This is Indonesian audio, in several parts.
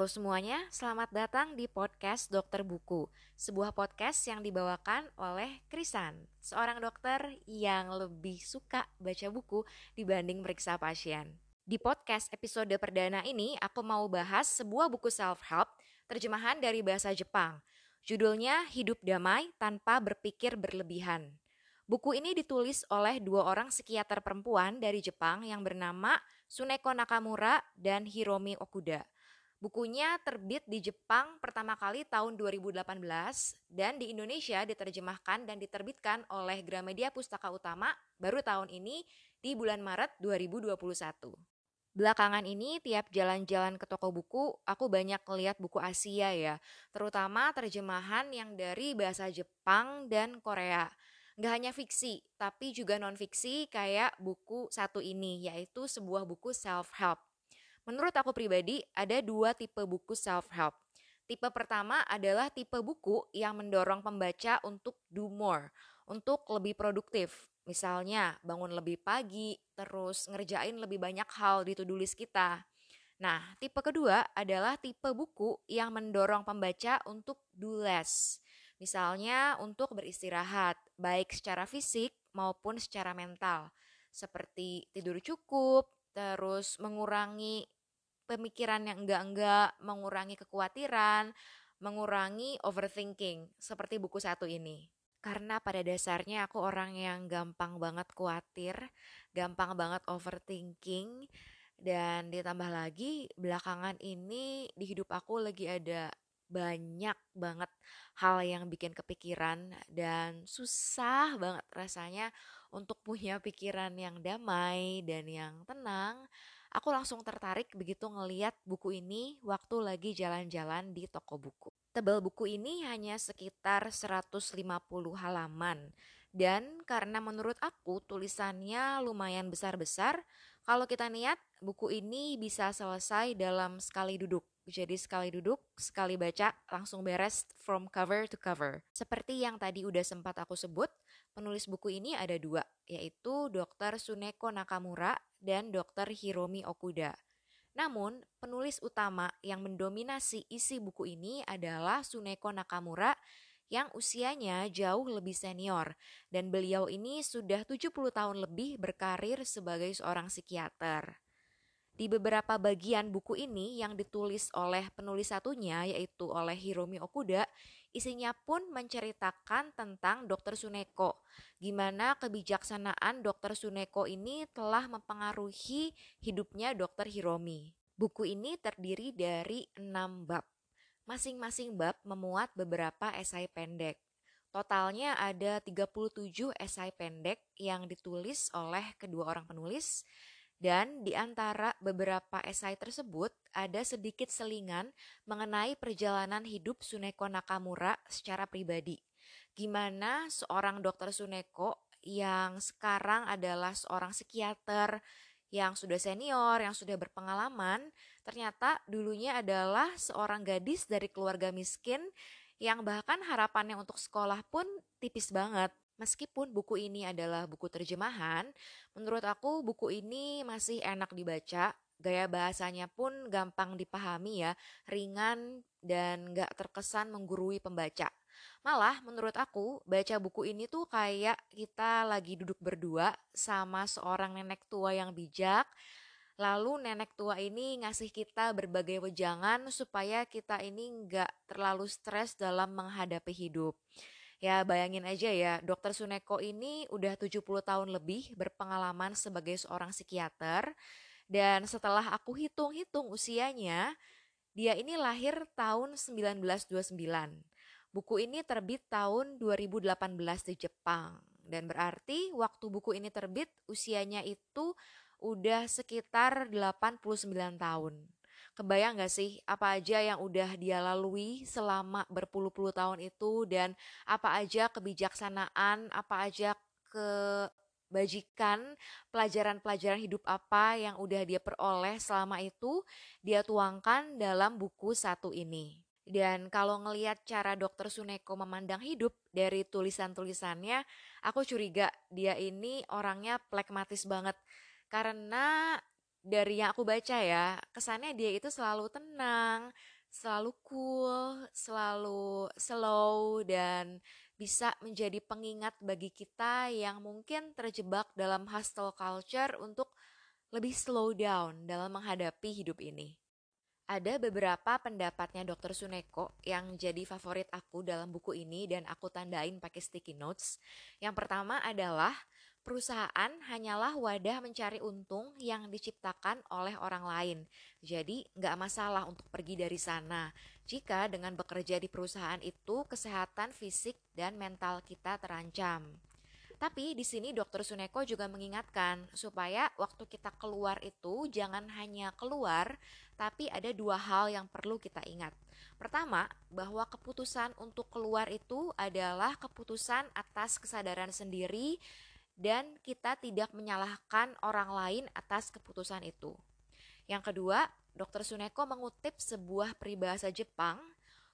Halo semuanya, selamat datang di podcast Dokter Buku, sebuah podcast yang dibawakan oleh Krisan, seorang dokter yang lebih suka baca buku dibanding meriksa pasien. Di podcast episode perdana ini, aku mau bahas sebuah buku self-help terjemahan dari bahasa Jepang. Judulnya Hidup Damai Tanpa Berpikir Berlebihan. Buku ini ditulis oleh dua orang psikiater perempuan dari Jepang yang bernama Suneko Nakamura dan Hiromi Okuda. Bukunya terbit di Jepang pertama kali tahun 2018 dan di Indonesia diterjemahkan dan diterbitkan oleh Gramedia Pustaka Utama baru tahun ini di bulan Maret 2021. Belakangan ini tiap jalan-jalan ke toko buku, aku banyak lihat buku Asia ya, terutama terjemahan yang dari bahasa Jepang dan Korea. Gak hanya fiksi, tapi juga non-fiksi kayak buku satu ini, yaitu sebuah buku self-help Menurut aku pribadi, ada dua tipe buku self-help. Tipe pertama adalah tipe buku yang mendorong pembaca untuk do more, untuk lebih produktif. Misalnya, bangun lebih pagi, terus ngerjain lebih banyak hal di list kita. Nah, tipe kedua adalah tipe buku yang mendorong pembaca untuk do less. Misalnya untuk beristirahat, baik secara fisik maupun secara mental. Seperti tidur cukup, terus mengurangi pemikiran yang enggak-enggak, mengurangi kekhawatiran, mengurangi overthinking, seperti buku satu ini. Karena pada dasarnya aku orang yang gampang banget khawatir, gampang banget overthinking, dan ditambah lagi belakangan ini di hidup aku lagi ada banyak banget hal yang bikin kepikiran dan susah banget rasanya untuk punya pikiran yang damai dan yang tenang. Aku langsung tertarik begitu ngeliat buku ini waktu lagi jalan-jalan di toko buku. Tebal buku ini hanya sekitar 150 halaman dan karena menurut aku tulisannya lumayan besar-besar, kalau kita niat buku ini bisa selesai dalam sekali duduk. Jadi sekali duduk, sekali baca, langsung beres from cover to cover. Seperti yang tadi udah sempat aku sebut, penulis buku ini ada dua, yaitu Dr. Suneko Nakamura dan Dr. Hiromi Okuda. Namun, penulis utama yang mendominasi isi buku ini adalah Suneko Nakamura yang usianya jauh lebih senior dan beliau ini sudah 70 tahun lebih berkarir sebagai seorang psikiater. Di beberapa bagian buku ini yang ditulis oleh penulis satunya yaitu oleh Hiromi Okuda, isinya pun menceritakan tentang Dr. Suneko. Gimana kebijaksanaan Dr. Suneko ini telah mempengaruhi hidupnya Dr. Hiromi. Buku ini terdiri dari enam bab. Masing-masing bab memuat beberapa esai pendek. Totalnya ada 37 esai pendek yang ditulis oleh kedua orang penulis dan di antara beberapa esai tersebut ada sedikit selingan mengenai perjalanan hidup Suneko Nakamura secara pribadi. Gimana seorang dokter Suneko yang sekarang adalah seorang psikiater yang sudah senior, yang sudah berpengalaman, ternyata dulunya adalah seorang gadis dari keluarga miskin yang bahkan harapannya untuk sekolah pun tipis banget. Meskipun buku ini adalah buku terjemahan, menurut aku buku ini masih enak dibaca. Gaya bahasanya pun gampang dipahami ya, ringan dan gak terkesan menggurui pembaca. Malah menurut aku baca buku ini tuh kayak kita lagi duduk berdua sama seorang nenek tua yang bijak. Lalu nenek tua ini ngasih kita berbagai wejangan supaya kita ini nggak terlalu stres dalam menghadapi hidup. Ya bayangin aja ya, dokter Suneko ini udah 70 tahun lebih berpengalaman sebagai seorang psikiater. Dan setelah aku hitung-hitung usianya, dia ini lahir tahun 1929. Buku ini terbit tahun 2018 di Jepang. Dan berarti waktu buku ini terbit usianya itu udah sekitar 89 tahun. Kebayang gak sih apa aja yang udah dia lalui selama berpuluh-puluh tahun itu dan apa aja kebijaksanaan, apa aja kebajikan, pelajaran-pelajaran hidup apa yang udah dia peroleh selama itu dia tuangkan dalam buku satu ini. Dan kalau ngelihat cara dokter Suneko memandang hidup dari tulisan-tulisannya, aku curiga dia ini orangnya plekmatis banget. Karena dari yang aku baca ya, kesannya dia itu selalu tenang, selalu cool, selalu slow dan bisa menjadi pengingat bagi kita yang mungkin terjebak dalam hustle culture untuk lebih slow down dalam menghadapi hidup ini. Ada beberapa pendapatnya Dr. Suneko yang jadi favorit aku dalam buku ini dan aku tandain pakai sticky notes. Yang pertama adalah perusahaan hanyalah wadah mencari untung yang diciptakan oleh orang lain. Jadi nggak masalah untuk pergi dari sana. Jika dengan bekerja di perusahaan itu kesehatan fisik dan mental kita terancam. Tapi di sini Dokter Suneko juga mengingatkan supaya waktu kita keluar itu jangan hanya keluar, tapi ada dua hal yang perlu kita ingat. Pertama, bahwa keputusan untuk keluar itu adalah keputusan atas kesadaran sendiri dan kita tidak menyalahkan orang lain atas keputusan itu. Yang kedua, Dokter Suneko mengutip sebuah peribahasa Jepang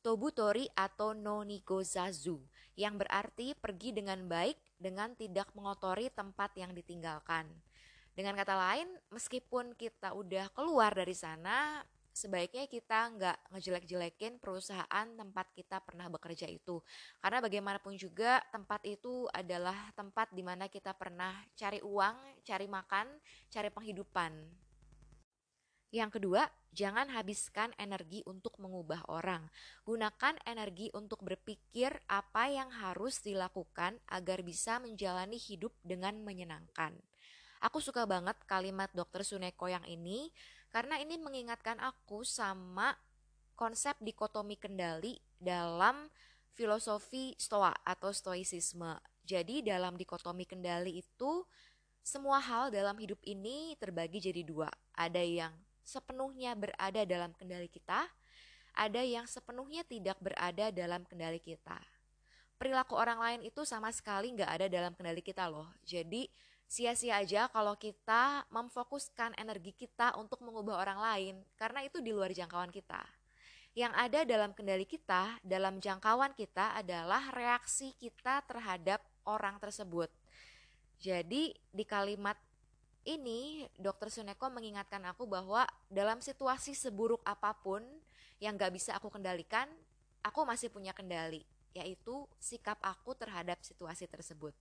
Tobutori atau no nigozazu yang berarti pergi dengan baik dengan tidak mengotori tempat yang ditinggalkan. Dengan kata lain, meskipun kita udah keluar dari sana, sebaiknya kita nggak ngejelek-jelekin perusahaan tempat kita pernah bekerja itu. Karena bagaimanapun juga tempat itu adalah tempat di mana kita pernah cari uang, cari makan, cari penghidupan. Yang kedua, jangan habiskan energi untuk mengubah orang. Gunakan energi untuk berpikir apa yang harus dilakukan agar bisa menjalani hidup dengan menyenangkan. Aku suka banget kalimat dokter Suneko yang ini karena ini mengingatkan aku sama konsep dikotomi kendali dalam filosofi stoa atau stoicisme. Jadi dalam dikotomi kendali itu semua hal dalam hidup ini terbagi jadi dua. Ada yang sepenuhnya berada dalam kendali kita, ada yang sepenuhnya tidak berada dalam kendali kita. Perilaku orang lain itu sama sekali nggak ada dalam kendali kita loh. Jadi sia-sia aja kalau kita memfokuskan energi kita untuk mengubah orang lain karena itu di luar jangkauan kita. Yang ada dalam kendali kita, dalam jangkauan kita adalah reaksi kita terhadap orang tersebut. Jadi di kalimat ini dokter Suneko mengingatkan aku bahwa dalam situasi seburuk apa pun yang gak bisa aku kendalikan, aku masih punya kendali, yaitu sikap aku terhadap situasi tersebut.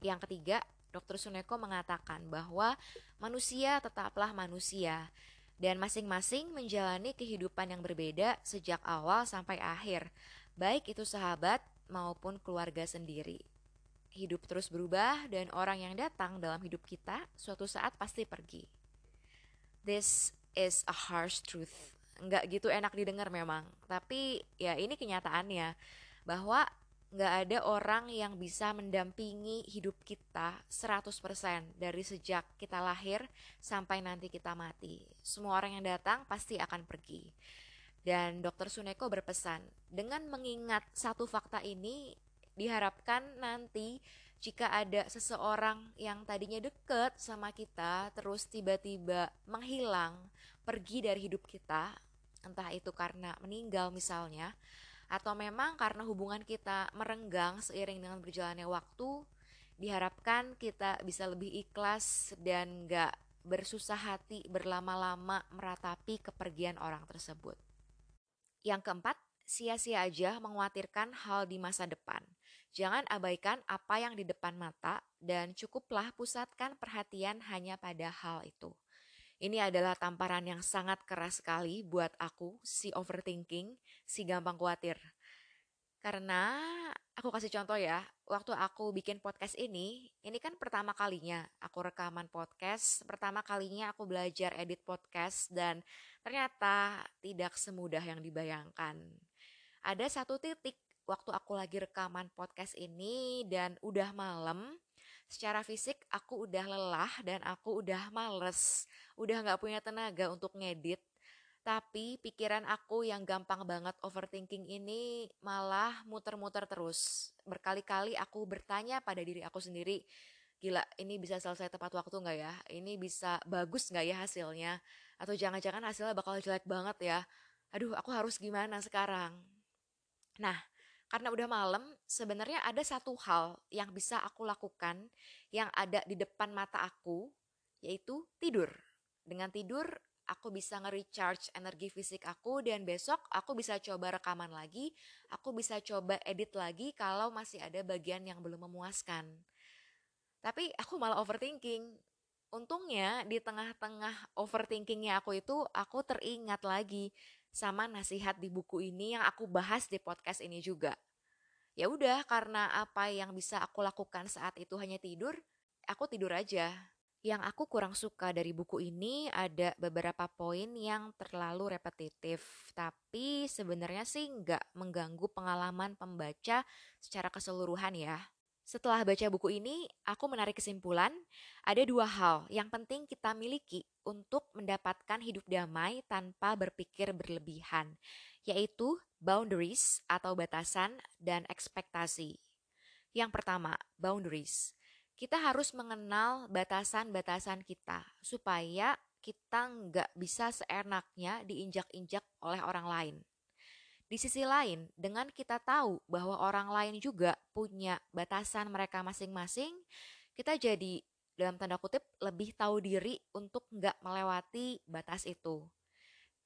Yang ketiga, dokter Suneko mengatakan bahwa manusia tetaplah manusia dan masing-masing menjalani kehidupan yang berbeda sejak awal sampai akhir, baik itu sahabat maupun keluarga sendiri. Hidup terus berubah dan orang yang datang dalam hidup kita suatu saat pasti pergi. This is a harsh truth. Nggak gitu enak didengar memang, tapi ya ini kenyataannya bahwa nggak ada orang yang bisa mendampingi hidup kita 100% dari sejak kita lahir sampai nanti kita mati. Semua orang yang datang pasti akan pergi. Dan Dr. Suneko berpesan, dengan mengingat satu fakta ini, diharapkan nanti jika ada seseorang yang tadinya deket sama kita terus tiba-tiba menghilang pergi dari hidup kita entah itu karena meninggal misalnya atau memang karena hubungan kita merenggang seiring dengan berjalannya waktu diharapkan kita bisa lebih ikhlas dan gak bersusah hati berlama-lama meratapi kepergian orang tersebut. Yang keempat, sia-sia aja mengkhawatirkan hal di masa depan. Jangan abaikan apa yang di depan mata dan cukuplah pusatkan perhatian hanya pada hal itu. Ini adalah tamparan yang sangat keras sekali buat aku, si overthinking, si gampang khawatir. Karena aku kasih contoh ya, waktu aku bikin podcast ini, ini kan pertama kalinya aku rekaman podcast, pertama kalinya aku belajar edit podcast dan ternyata tidak semudah yang dibayangkan. Ada satu titik waktu aku lagi rekaman podcast ini dan udah malam, secara fisik aku udah lelah dan aku udah males, udah gak punya tenaga untuk ngedit. Tapi pikiran aku yang gampang banget overthinking ini malah muter-muter terus. Berkali-kali aku bertanya pada diri aku sendiri, gila ini bisa selesai tepat waktu nggak ya? Ini bisa bagus nggak ya hasilnya? Atau jangan-jangan hasilnya bakal jelek banget ya? Aduh, aku harus gimana sekarang? Nah, karena udah malam, sebenarnya ada satu hal yang bisa aku lakukan yang ada di depan mata aku yaitu tidur. Dengan tidur, aku bisa nge-recharge energi fisik aku dan besok aku bisa coba rekaman lagi, aku bisa coba edit lagi kalau masih ada bagian yang belum memuaskan. Tapi aku malah overthinking. Untungnya di tengah-tengah overthinkingnya aku itu, aku teringat lagi sama nasihat di buku ini yang aku bahas di podcast ini juga. Ya udah, karena apa yang bisa aku lakukan saat itu hanya tidur, aku tidur aja. Yang aku kurang suka dari buku ini ada beberapa poin yang terlalu repetitif, tapi sebenarnya sih nggak mengganggu pengalaman pembaca secara keseluruhan ya. Setelah baca buku ini, aku menarik kesimpulan ada dua hal yang penting kita miliki untuk mendapatkan hidup damai tanpa berpikir berlebihan, yaitu boundaries atau batasan dan ekspektasi. Yang pertama, boundaries. Kita harus mengenal batasan-batasan kita supaya kita nggak bisa seenaknya diinjak-injak oleh orang lain. Di sisi lain, dengan kita tahu bahwa orang lain juga punya batasan mereka masing-masing, kita jadi dalam tanda kutip lebih tahu diri untuk nggak melewati batas itu.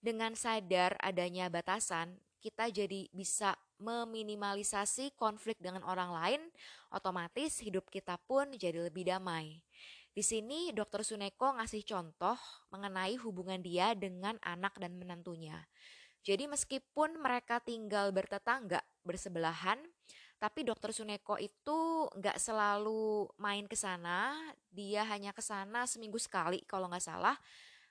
Dengan sadar adanya batasan, kita jadi bisa meminimalisasi konflik dengan orang lain, otomatis hidup kita pun jadi lebih damai. Di sini Dr. Suneko ngasih contoh mengenai hubungan dia dengan anak dan menantunya. Jadi meskipun mereka tinggal bertetangga, bersebelahan, tapi dokter Suneko itu nggak selalu main ke sana, dia hanya ke sana seminggu sekali kalau nggak salah.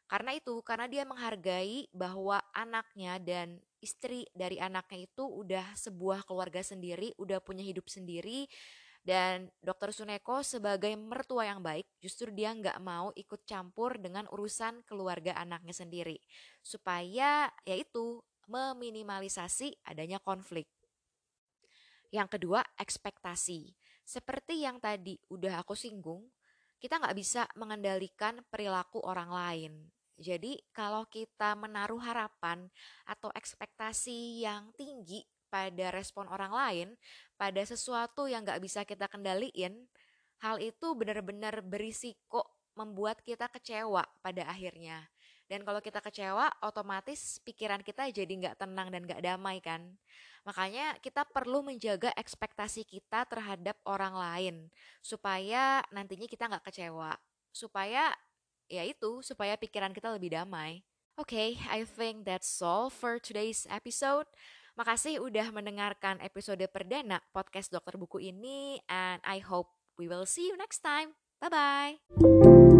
Karena itu, karena dia menghargai bahwa anaknya dan istri dari anaknya itu udah sebuah keluarga sendiri, udah punya hidup sendiri, dan dokter Suneko sebagai mertua yang baik, justru dia nggak mau ikut campur dengan urusan keluarga anaknya sendiri. Supaya yaitu meminimalisasi adanya konflik. Yang kedua, ekspektasi. Seperti yang tadi udah aku singgung, kita nggak bisa mengendalikan perilaku orang lain. Jadi kalau kita menaruh harapan atau ekspektasi yang tinggi pada respon orang lain, pada sesuatu yang nggak bisa kita kendaliin, hal itu benar-benar berisiko membuat kita kecewa pada akhirnya. Dan kalau kita kecewa, otomatis pikiran kita jadi nggak tenang dan nggak damai kan. Makanya kita perlu menjaga ekspektasi kita terhadap orang lain supaya nantinya kita nggak kecewa. Supaya ya itu, supaya pikiran kita lebih damai. Oke, okay, I think that's all for today's episode. Makasih udah mendengarkan episode perdana podcast Dokter Buku ini and I hope we will see you next time. Bye-bye.